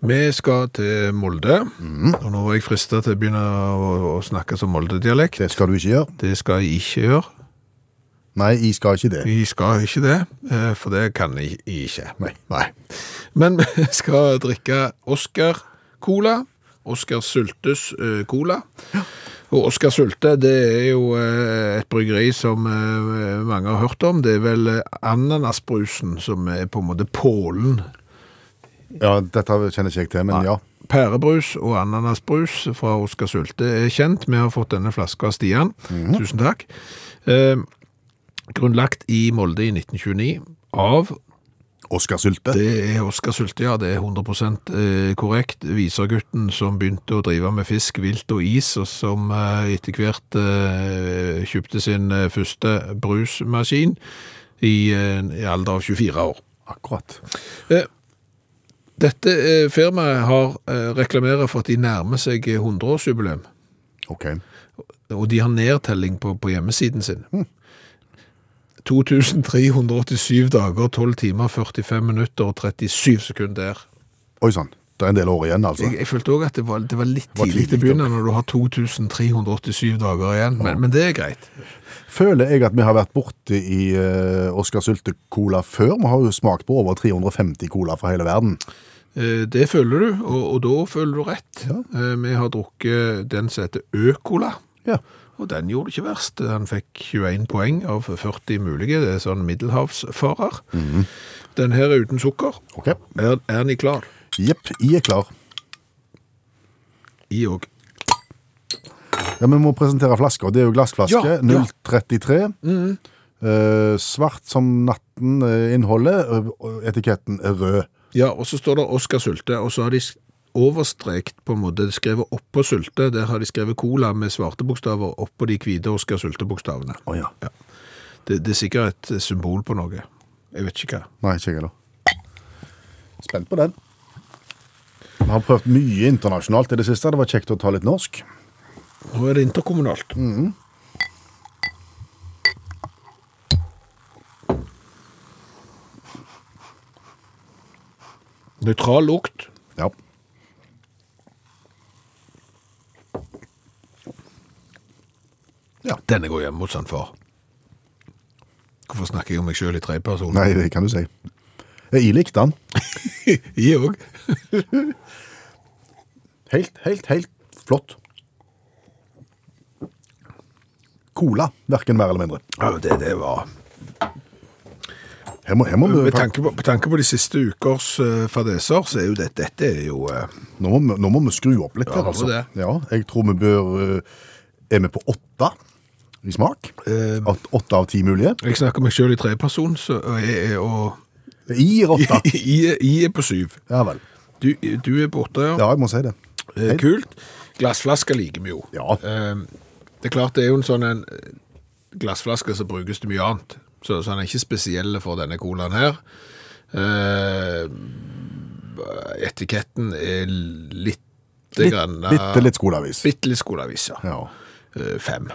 Vi skal til Molde, og nå var jeg fristet til å begynne å, å snakke som Molde-dialekt. Det skal du ikke gjøre. Det skal jeg ikke gjøre. Nei, jeg skal ikke det. Jeg skal ikke det, eh, for det kan jeg ikke. Nei. Nei. Men vi skal drikke Oscar Cola. Oscar-sultes-cola. Cola. Og Oskar Sulte, det er jo eh, et bryggeri som eh, mange har hørt om. Det er vel eh, ananasbrusen som er på en måte pålen. Ja, dette kjenner ikke jeg til, men ja. Pærebrus og ananasbrus fra Oskar Sulte er kjent. Vi har fått denne flaska av Stian. Tusen takk. Eh, grunnlagt i Molde i 1929 av Oskar Sylte. Det er Oskar Sulte, ja. Det er 100 eh, korrekt. Visergutten som begynte å drive med fisk, vilt og is, og som eh, etter hvert eh, kjøpte sin første brusmaskin i, en alder av 24 år. Akkurat. Dette firmaet har reklamerer for at de nærmer seg 100-årsjubileum, Ok. og de har nedtelling på, på hjemmesiden sin. 2387 dager, 12 timer, 45 minutter og 37 sekunder. Oi sann. Det er en del år igjen, altså. Jeg, jeg følte også at det var, det var litt Var tidlig til å begynne når du har 2387 dager igjen, men, men det er greit. Føler jeg at vi har vært borte i uh, Oscar Sylte Cola før. Vi har jo smakt på over 350 cola fra hele verden. Uh, Det føler du, og, og da føler du rett. Ja. Uh, Vi har drukket den som heter Ø-cola, Ja. Og den gjorde det ikke verst. Han fikk 21 poeng av 40 mulige, det er sånn middelhavsfarer. Den her er uten sukker. Ok. Er, er den i klar? Jepp, I er klar. I og. Ja, Vi må presentere flasker. Det er jo glassflaske. Ja, ja. 033. Eh, svart som natten eh, innholdet. Etiketten er rød. Ja, og så står det Oskar Sulte, og så har de overstrekt på en måte, skrevet oppå Sulte, der har de skrevet cola med svarte bokstaver oppå de hvite Oskar Sulte-bokstavene. Å ja. Det, det er sikkert et eh, symbol på noe. Jeg vet ikke hva. Nei, ikke jeg heller. Spent på den. Vi har prøvd mye internasjonalt i det siste. Det var kjekt å ta litt norsk. Nå er det interkommunalt. Nøytral lukt. Ja. Denne går hjemme mot han far. Hvorfor snakker jeg om meg sjøl i tredjeperson? Nei, det kan du si. Jeg likte den. Jeg òg. Helt, helt, helt flott. Cola, hverken mer eller mindre. Ja, det, det var Her må, her må vi, med tanke, på, med tanke på de siste ukers uh, fadeser, så er jo det, dette er jo uh... nå, må nå må vi skru opp litt Ja, her, altså. det. Ja, jeg tror vi bør uh, Er vi på åtte i smak? eh, Åtte av ti mulige? Jeg snakker meg sjøl i tredjeperson, så jeg er og I er åtte. I er- på syv. Ja vel. Du, du er på åtte, ja. Ja, jeg må si det. Eh, Kult. Glassflasker liker vi jo. Ja. Eh, det er klart det er jo en sånn en eh, glassflaske som brukes til mye annet. Så, så han er ikke spesiell for denne colaen her. Eh, etiketten er litt Litt, grann, bitte litt skoleavis. Bitte litt skoleavis, ja. Ja. Eh, fem.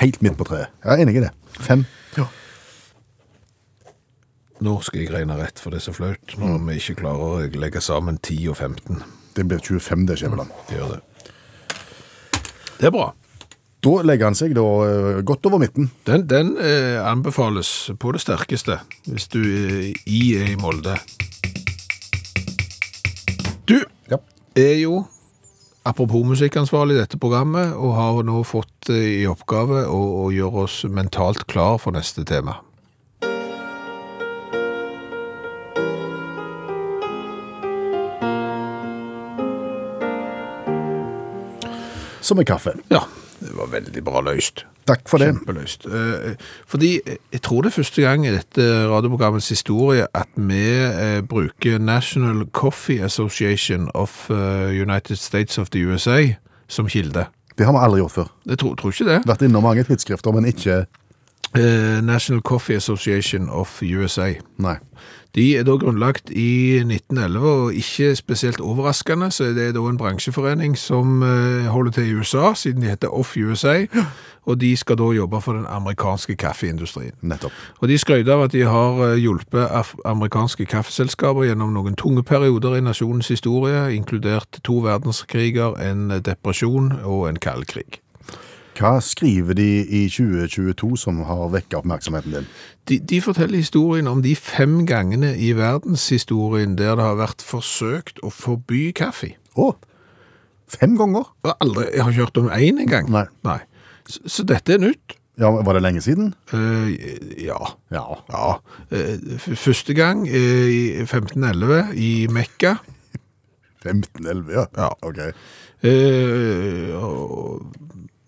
Helt midt på treet. Jeg er enig i det. Fem. Ja. Nå skal jeg regne rett, for det er så flaut når vi ikke klarer å legge sammen 10 og 15. Det blir 25, det, Skjæveland. Det gjør det. Det er bra. Da legger han seg da eh, godt over midten. Den, den eh, anbefales på det sterkeste hvis du eh, i er i Molde. Du Ja. er jo, apropos musikkansvarlig i dette programmet, og har nå fått eh, i oppgave å, å gjøre oss mentalt klar for neste tema. Som er kaffe. Ja, det var veldig bra løst. Takk for det. Kjempeløst. Eh, Fordi eh, jeg tror det er første gang i dette radioprogrammets historie at vi eh, bruker National Coffee Association of eh, United States of the USA som kilde. Det har vi aldri gjort før. Jeg tror, tror ikke det. Vært innom mange tidsskrifter, men ikke Eh, National Coffee Association of USA. Nei. De er da grunnlagt i 1911, og ikke spesielt overraskende, så det er det da en bransjeforening som eh, holder til i USA, siden de heter Off USA, og de skal da jobbe for den amerikanske kaffeindustrien. Nettopp. Og de skryter av at de har eh, hjulpet amerikanske kaffeselskaper gjennom noen tunge perioder i nasjonens historie, inkludert to verdenskriger, en depresjon og en kald krig. Hva skriver de i 2022 som har vekket oppmerksomheten din? De, de forteller historien om de fem gangene i verdenshistorien der det har vært forsøkt å forby kaffe. Å, fem ganger? Og Aldri, jeg har ikke hørt om én engang. Nei. Så, så dette er nytt. Ja, Var det lenge siden? Uh, ja. Ja. ja. Uh, første gang uh, i 1511 i Mekka. 15-11, ja. Ja. Ok. Uh,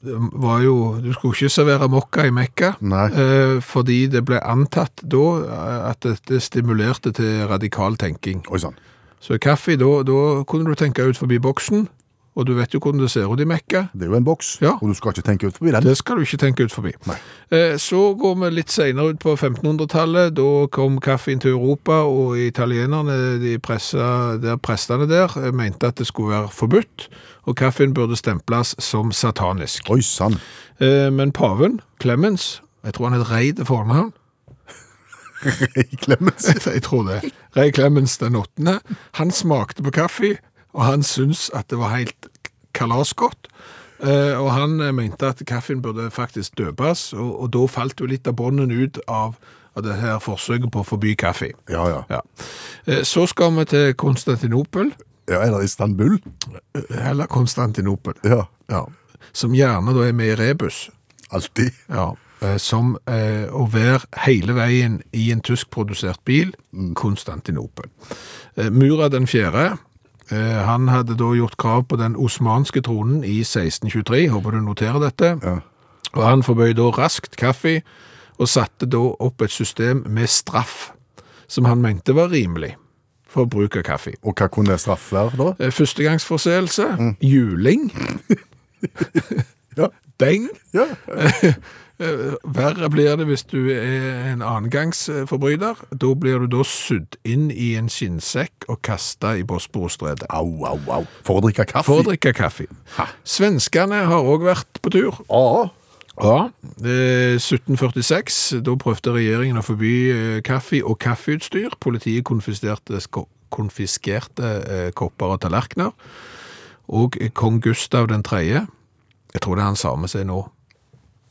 var jo Du skulle ikke servere mokka i Mekka. Eh, fordi det ble antatt da eh, at dette stimulerte til radikal tenking. Oi sånn. Så kaffe, da, da kunne du tenke ut forbi boksen, og du vet jo hvordan det ser ut i Mekka. Det er jo en boks, Ja. og du skal ikke tenke ut forbi den. Det skal du ikke tenke ut forbi. Eh, Så går vi litt senere ut på 1500-tallet. Da kom kaffen til Europa, og italienerne, de pressa, der prestene der, eh, mente at det skulle være forbudt, og kaffen burde stemples som satanisk. Oi sann. Eh, Men paven, Clemens, jeg tror han het Rei til fornavn, Ray Clemens. jeg tror det, Rei Clemens den åttende, han smakte på kaffe, og han syntes at det var helt kalasgodt. Eh, og han eh, mente at kaffen burde faktisk døpes, og, og da falt jo litt av bånden ut av, av det her forsøket på å forby kaffe. Ja, ja. Ja. Eh, så skal vi til Konstantinopel, Ja, Eller Istanbul. eller Konstantinopel, Ja. ja. som gjerne da er med i rebus. Alltid. Ja, som eh, å være hele veien i en tyskprodusert bil, Konstantinopel. Eh, Murad den fjerde, han hadde da gjort krav på den osmanske tronen i 1623, håper du noterer dette, Ja. og han forbød da raskt kaffe, og satte da opp et system med straff, som han mente var rimelig for bruk av kaffe. Og hva kunne straff være da? Førstegangsforseelse, mm. juling, Ja. beng, Ja. Eh, Verre blir det hvis du er en annengangsforbryter. Da blir du da sydd inn i en skinnsekk og kasta i Bosporostredet. Au, au, au. For å drikke kaffe? For å drikke kaffe. Svenskene har òg vært på tur. Ja. Ja, eh, 1746, da prøvde regjeringen å forby eh, kaffe og kaffeutstyr. Politiet konfiskerte, konfiskerte eh, kopper og tallerkener. Og kong Gustav den tredje, jeg tror det er han samme er nå,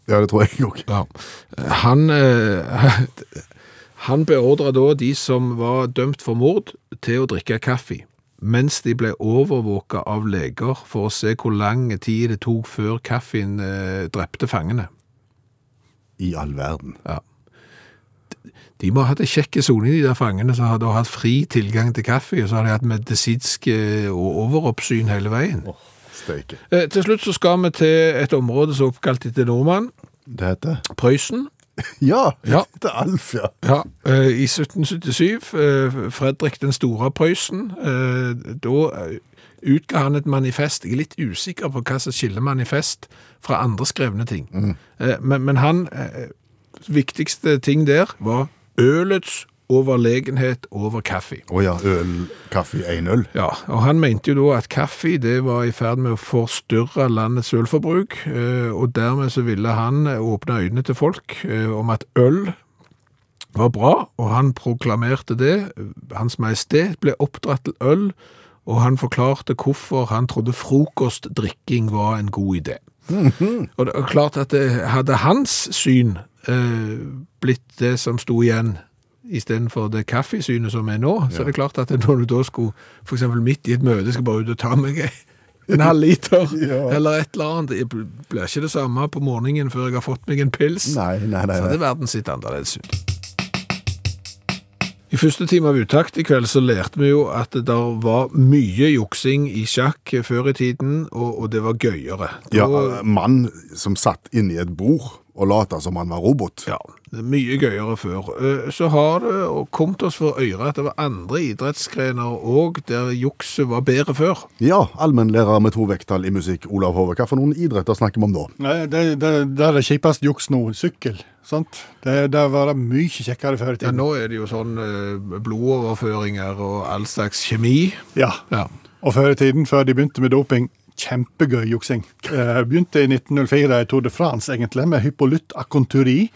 ja, det tror jeg òg. ja. Han, eh, han beordra da de som var dømt for mord, til å drikke kaffe, mens de ble overvåka av leger for å se hvor lang tid det tok før kaffen eh, drepte fangene. I all verden. Ja. De må ha hatt en kjekk sone, de der fangene som hadde hatt fri tilgang til kaffe, og så har de hatt medisinsk eh, og overoppsyn hele veien. Oh, Eh, til slutt så skal vi til et område som er oppkalt etter nordmann, Det heter Prøysen. Ja, Ja. det er Alf, ja. Ja, eh, i 1777, eh, Fredrik den store av Prøysen, eh, da utga han et manifest. Jeg er litt usikker på hva som skiller manifest fra andre skrevne ting. Mm. Men, men han, viktigste ting der var ølets overlegenhet over kaffe. Å ja, øl, kaffe, én øl. Ja, og han mente jo da at kaffe det var i ferd med å forstyrre landets ølforbruk, eh, og dermed så ville han eh, åpne øynene til folk eh, om at øl var bra, og han proklamerte det. Hans Majestet ble oppdratt til øl, og han forklarte hvorfor han trodde frokostdrikking var en god idé. Og det er klart at det hadde hans syn eh, blitt det som sto igjen istedenfor det kaffesynet som er nå, så er det klart at når du da skulle, eksempel midt i et møte, skal bare ut og ta meg en halv liter, Ja. eller et eller annet, det blir ikke det samme på morgenen før jeg har fått meg en pils. Nei, nei, nei. Så hadde verden sett annerledes ut. I første time av uttakt i kveld så lærte vi jo at det der var mye juksing i sjakk før i tiden, og, og det var gøyere. Da- Ja, mann som satt inni et bord og late som han var robot. Ja, det er mye gøyere før. Eh, Så har det kommet oss for øre at det var andre idrettsgrener òg der jukset var bedre før. Ja, allmennlærer med to vekttall i musikk, Olav Hove. Hva for noen idretter snakker vi om da? Nei, det, det, det er det kjipeste juks nå. Sykkel. sant? Det, det var det mye kjekkere før i tiden. Ja, nå er det jo sånn eh, blodoverføringer og all slags kjemi. Ja. Ja. Og før i tiden, før de begynte med doping, kjempegøy juksing. Eh, begynte i 1904 i Tour de France, egentlig, med Hypolytt Aconturi.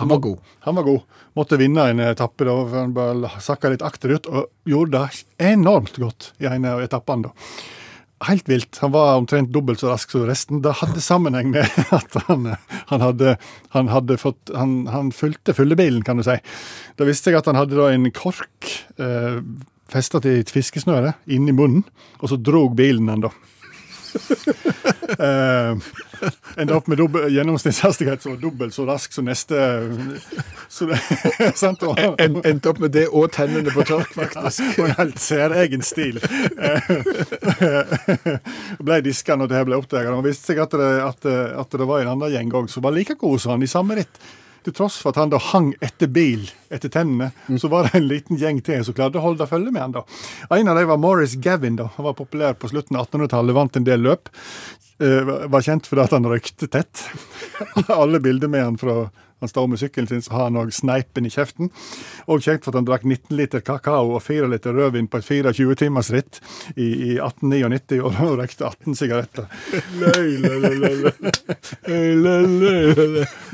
Han var god. Han var god. Måtte vinne en etappe da, for han bare sakka litt akterut, og gjorde det enormt godt i en av etappene. da. Helt vilt. Han var omtrent dobbelt så rask som resten. Det hadde sammenheng med at han, han hadde, han hadde fått Han, han fulgte fyllebilen, kan du si. Da visste jeg at han hadde da en kork eh, festa til et fiskesnøre inni munnen, og så drog bilen han, da. eh, Ender opp med gjennomsnittshastighet som dobbelt så rask som neste så det, sant? Og En, endte opp med det og tennene på tørk, faktisk. på en helt særegen stil. ble diska når det her ble oppdaga. Det viste seg at det, at, at det var en annen gjeng òg som var like god som han i samme ritt. Til tross for at han da hang etter bil etter tennene, så var det en liten gjeng til som klarte å holde følge med han da. En av dem var Morris Gavin. da. Han var populær på slutten av 1800-tallet, vant en del løp. Eh, var kjent for at han røykte tett. Alle bilder med han fra han står med sykkelen sin, så har han òg sneipen i kjeften. Og kjekt for at han drakk 19 liter kakao og 4 liter rødvin på et 24-timersritt i, i 1899 og han røykte 18 sigaretter.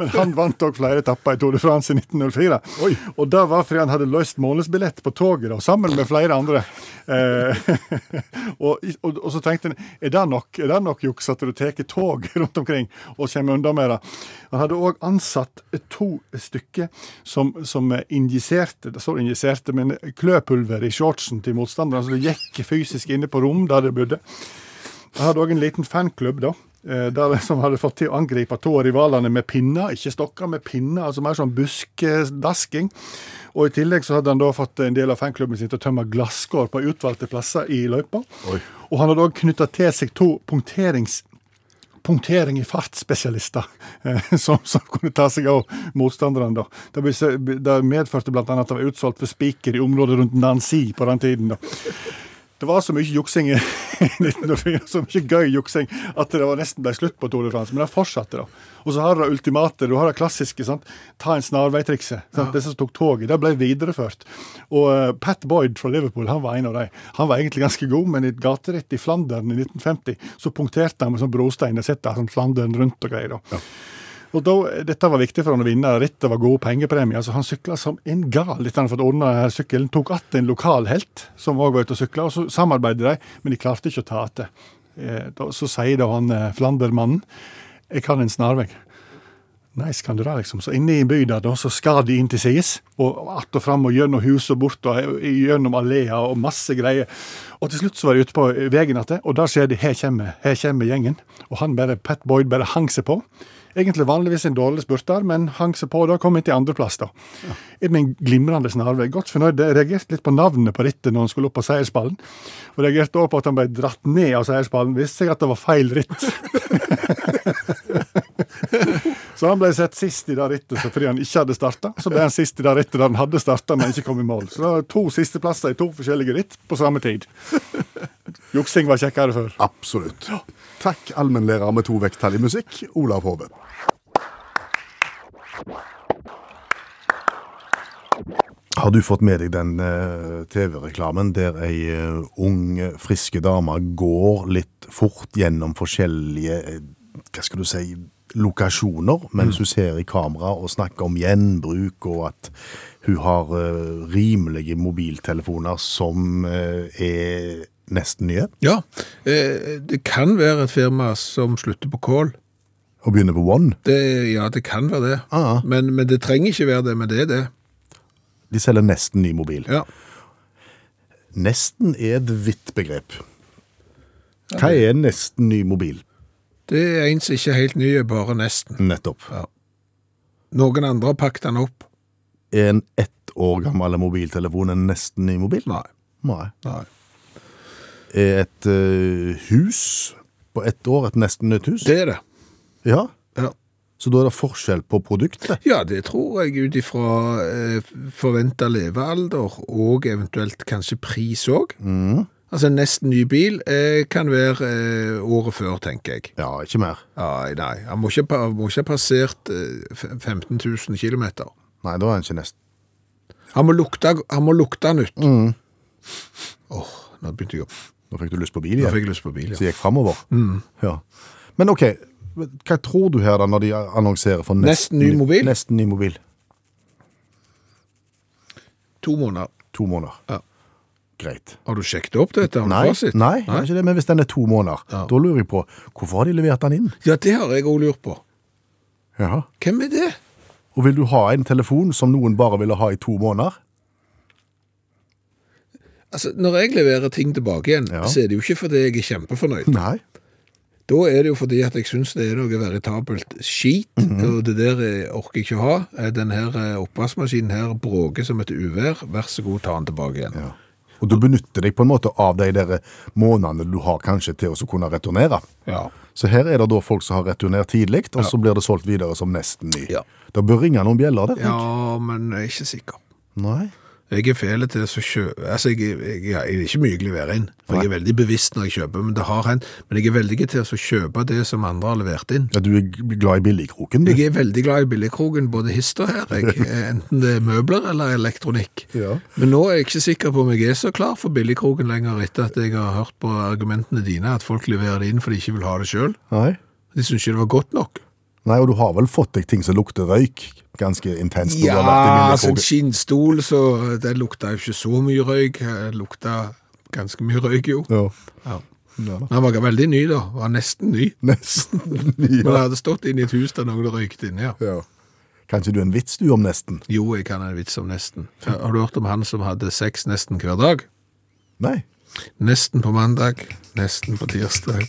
Men han vant òg flere etapper i Tour de France i 1904. Og det var fordi han hadde løst månedsbillett på toget, da, sammen med flere andre. Eh, og, og, og så tenkte han er det nok er det nok juks at du tar tog rundt omkring og kommer unna med det. Han hadde òg ansatt to stykker som, som injiserte det står injiserte, men kløpulver i shortsen til motstanderne. Så det gikk fysisk inne på rom der de bodde. Han hadde òg en liten fanklubb, da. eh, Der, som hadde fått til å angripe to av rivalene med pinner, ikke stokker, med pinner. Altså mer sånn buskedasking. Og i tillegg så hadde han da fått en del av fanklubben sin til å tømme glasskår på utvalgte plasser i løypa. Oi. Og han hadde òg knytta til seg to punkterings punktering i fartsspesialister eh, som, som kunne ta seg av motstanderne. da. Det, medførte bl.a. at det var utsolgt for spiker i området rundt Nancy på den tiden. da. Det var så mye juksing i 1904, så mye gøy juksing, at det var nesten ble slutt på Tour de France. Men det fortsatte, da. Og så har du ultimatet, du har det klassiske. sant? Ta en snarveitrikset. Ja. Disse som tok toget. Det ble videreført. Og uh, Pat Boyd fra Liverpool han var en av dem. Han var egentlig ganske god, men i et gateritt i Flandern i 1950 så punkterte han med sånn brostein. Det sitter sånn Flandern rundt og greier. da. Og da, Dette var viktig for han å vinne. Rittet var gode pengepremier. så Han sykla som en gal etter han hadde fått ordna sykkelen. Tok att en lokal helt som òg var ute og sykla, og så samarbeidet de, men de klarte ikke å ta att. Eh, Så sier da han eh, Flandermannen jeg kan en snarvei. Nice, kan du det, liksom. Så inne i bygda da, så skal de inn til sides, og att og fram og gjennom hus og bort og eh, gjennom alleer og masse greier. Og til slutt så var de ute på veien igjen, og der ser de her kommer, her kommer gjengen. Og han bare, Pat Boyd bare hang seg på. Egentlig vanligvis en dårlig spurter, men hang seg på da, kom inn til andreplass. da. Ja. Med en glimrende snarvei. Godt fornøyd. Jeg reagerte litt på navnet på rittet når han skulle opp på seierspallen. Og reagerte også på at han ble dratt ned av seierspallen. Visste seg at det var feil ritt. Så han ble sett sist i det rittet fordi han ikke hadde starta. Så ble han sist i det rittet der han hadde starta, men ikke kom i mål. Så det var to sisteplasser i to forskjellige ritt på samme tid. Juksing var kjekkere før. Absolutt. Takk, allmennlærer med to vekttall i musikk, Olav Hove. Har du fått med deg den eh, TV-reklamen der ei eh, ung, friske dame går litt fort gjennom forskjellige eh, hva skal du si, lokasjoner, mens hun ser i kamera og snakker om gjenbruk, og at hun har eh, rimelige mobiltelefoner som eh, er nesten nye, Ja, eh, det kan være et firma som slutter på kål. og begynner på One. Det, ja, det kan være det. Ah. Men, men det trenger ikke være det, men det er det. De selger nesten ny mobil. Ja. Nesten er et vidt begrep. Hva er nesten ny mobil? Det er en som ikke er helt ny, bare nesten. Nettopp. Noen andre har pakket den opp. Er en ett år gammel mobiltelefon en nesten ny mobil? Nei. Nei. Nei. Er et eh, hus på ett år et nesten nytt hus? Det er det. Ja. Ja. Så da er det forskjell på produktet? Ja, det tror jeg ut ifra eh, forventa levealder og eventuelt kanskje pris òg. Altså en nesten ny bil eh, kan være eh, året før, tenker jeg. Ja, ikke mer. Nei, nei, han må ikke, pa- må ikke ha passert eh, f- 15 000 km. Nei, da er den ikke nesten. Han må lukte, han må lukte nytt. Åh, nå begynte jeg å Nå fikk du lyst på bil Nå igjen. fikk jeg lyst på bil, Så ja. gikk framover. Ja. Men OK, hva tror du her da når de annonserer for Nesten ny mobil? Nesten ny mobil. To måneder. To måneder. Ja. Greit. Har du sjekket opp dette? Har du Nei, fasit? nei, er ikke det, men hvis den er to måneder, Ja. da lurer jeg på hvorfor har de levert den inn? Ja, det har jeg òg lurt på. Ja. Hvem er det? Og vil du ha en telefon som noen bare ville ha i to måneder? Altså, Når jeg leverer ting tilbake igjen, Ja. så er det jo ikke fordi jeg er kjempefornøyd. Nei. Da er det jo fordi at jeg syns det er noe veritabelt skit, Mhm. og det der eh, orker jeg ikke ha. Eh, Den her eh, oppvaskmaskinen her bråker som et uvær. Vær så god, ta den tilbake igjen. Ja. Og du benytter deg på en måte av de der månedene du har kanskje til å så kunne returnere. Ja. Så her er det da folk som har returnert tidlig, og så blir det solgt videre som nesten ny. Ja. Det bør ringe noen bjeller der. ja, men jeg er ikke sikker. Nei. Jeg er fæl til å kjøpe Altså, jeg, jeg, jeg er ikke mye å levere inn, for jeg er veldig bevisst når jeg kjøper, men det har hendt. Men jeg er veldig til å kjøpe det som andre har levert inn. Ja, du er glad i billigkroken, du. Jeg er veldig glad i billigkroken, både hist og her, jeg. enten det er møbler eller elektronikk. Ja. Men nå er jeg ikke sikker på om jeg er så klar for billigkroken lenger etter at jeg har hørt på argumentene dine, at folk leverer det inn for de ikke vil ha det sjøl. De syns ikke det var godt nok. Nei, og du har vel fått deg ting som lukter røyk ganske intenst? Ja, altså billigkroken. skinnstol, så det lukta jo ikke så mye røyk. Det lukta ganske mye røyk, jo. Ja. Ja. Ja. Han var veldig ny, da. Var nesten ny. Nesten. Men jeg hadde stått inne i et hus der noen røykte inne, ja. ja. Kanskje du er en vits du om nesten? Jo, jeg kan en vits om nesten. Har du hørt om han som hadde sex nesten hver dag? Nei. Nesten på mandag, nesten på tirsdag.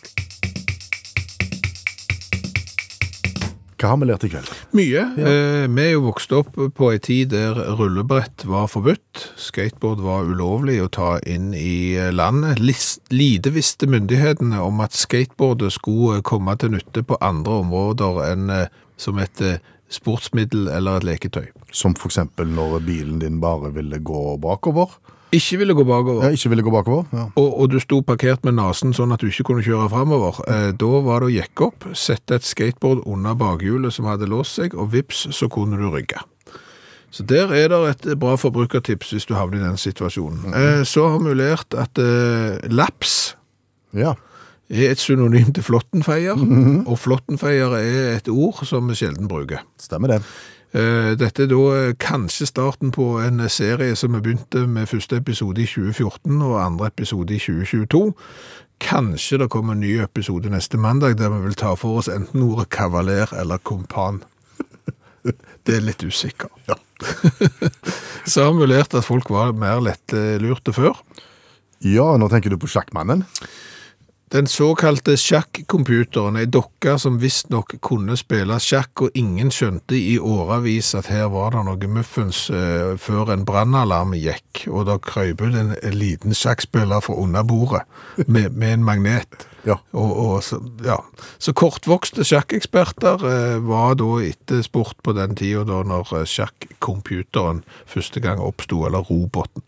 Hva har vi lært i kveld? Mye. Eh, vi er jo vokst opp på en tid der rullebrett var forbudt. Skateboard var ulovlig å ta inn i landet. Lis- Lite visste myndighetene om at skateboardet skulle komme til nytte på andre områder enn eh, som et eh, sportsmiddel eller et leketøy. Som eksempel når bilen din bare ville gå bakover. Ikke ville gå bakover. Ja, ikke ville gå bakover. Ja. Og, og du sto parkert med nasen sånn at du ikke kunne kjøre fremover. Eh, da var det å jekke opp, sette et skateboard under bakhjulet som hadde låst seg, og vips, så kunne du rygge. Så der er det et bra forbrukertips hvis du havner i den situasjonen. Eh, så har vi lært at eh, laps ja. er et synonym til flottenfeier, og flottenfeier er et ord som vi sjelden bruker. Stemmer det. Eh, Dette er da eh, kanskje starten på en serie som vi begynte med første episode i 2014 og andre episode i 2022. Kanskje det kommer en ny episode neste mandag der vi vil ta for oss enten ordet kavaler eller kompan. Det er litt usikker. Så har vi lært at folk var mer lettlurte før. Ja, nå tenker du på sjakkmannen. Den såkalte sjakkomputeren er dokker som visstnok kunne spille sjakk, og ingen skjønte i årevis at her var det noe muffens eh, før en brannalarm gikk, og da krøp det en liten sjakkspiller fra under bordet med, med en magnet. Ja. Og, og så, ja. så kortvokste sjakkeksperter eh, var da etterspurt på den tida da når eh, sjakkomputeren første gang oppsto, eller roboten.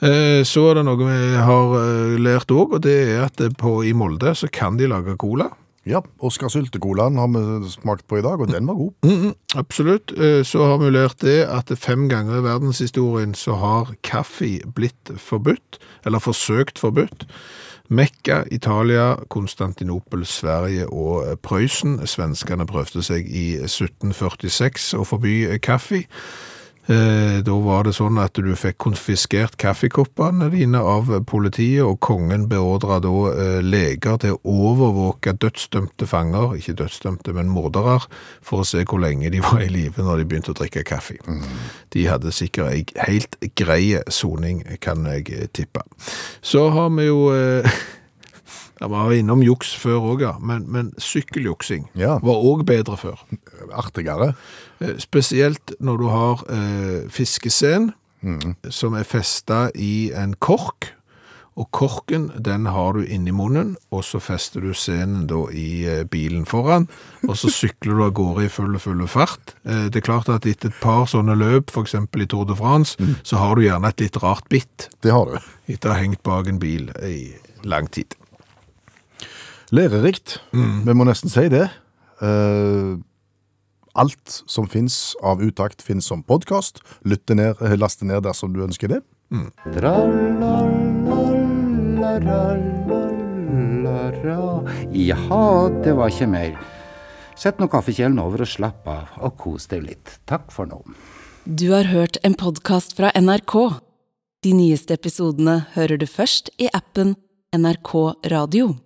Eh, så er det noe vi har eh, lært òg, og det er at på, i Molde så kan de lage cola. Ja, Oskar Syltekolaen har vi smakt på i dag, og den var god. Mhm, absolutt. Eh, Så har vi lært det at fem ganger i verdenshistorien så har kaffe blitt forbudt, eller forsøkt forbudt. Mekka, Italia, Konstantinopel, Sverige og Prøysen. Svenskene prøvde seg i 1746 å forby kaffe. Eh, Da var det sånn at du fikk konfiskert kaffekoppene dine av politiet, og kongen beordra da eh, leger til å overvåke dødsdømte fanger, ikke dødsdømte, men mordere, for å se hvor lenge de var i live når de begynte å drikke kaffe. De hadde sikkert ei helt grei soning, kan jeg tippe. Så har vi jo eh, ja, Vi var innom juks før òg, ja. Men, men sykkeljuksing Ja. var òg bedre før. Artigere. Eh, Spesielt når du har eh, fiskesen som er festa i en kork, Og korken den har du inni munnen, og så fester du scenen da i eh, bilen foran, og så sykler du av gårde i full, full fart. Eh, Det er klart at etter et par sånne løp, eksempel i Tour de France, så har du gjerne et litt rart bitt Det har du. etter å ha hengt bak en bil i lang tid. Lærerikt. Vi må nesten si det. Uh, alt som fins av utakt, fins som podkast. Lytt ned, eh, last det ned dersom du ønsker det. Jaha, det var ikke mer. Sett nå kaffekjelen over og slapp av, og kos deg litt. Takk for nå. Du har hørt en podkast fra NRK. De nyeste episodene hører du først i appen NRK Radio.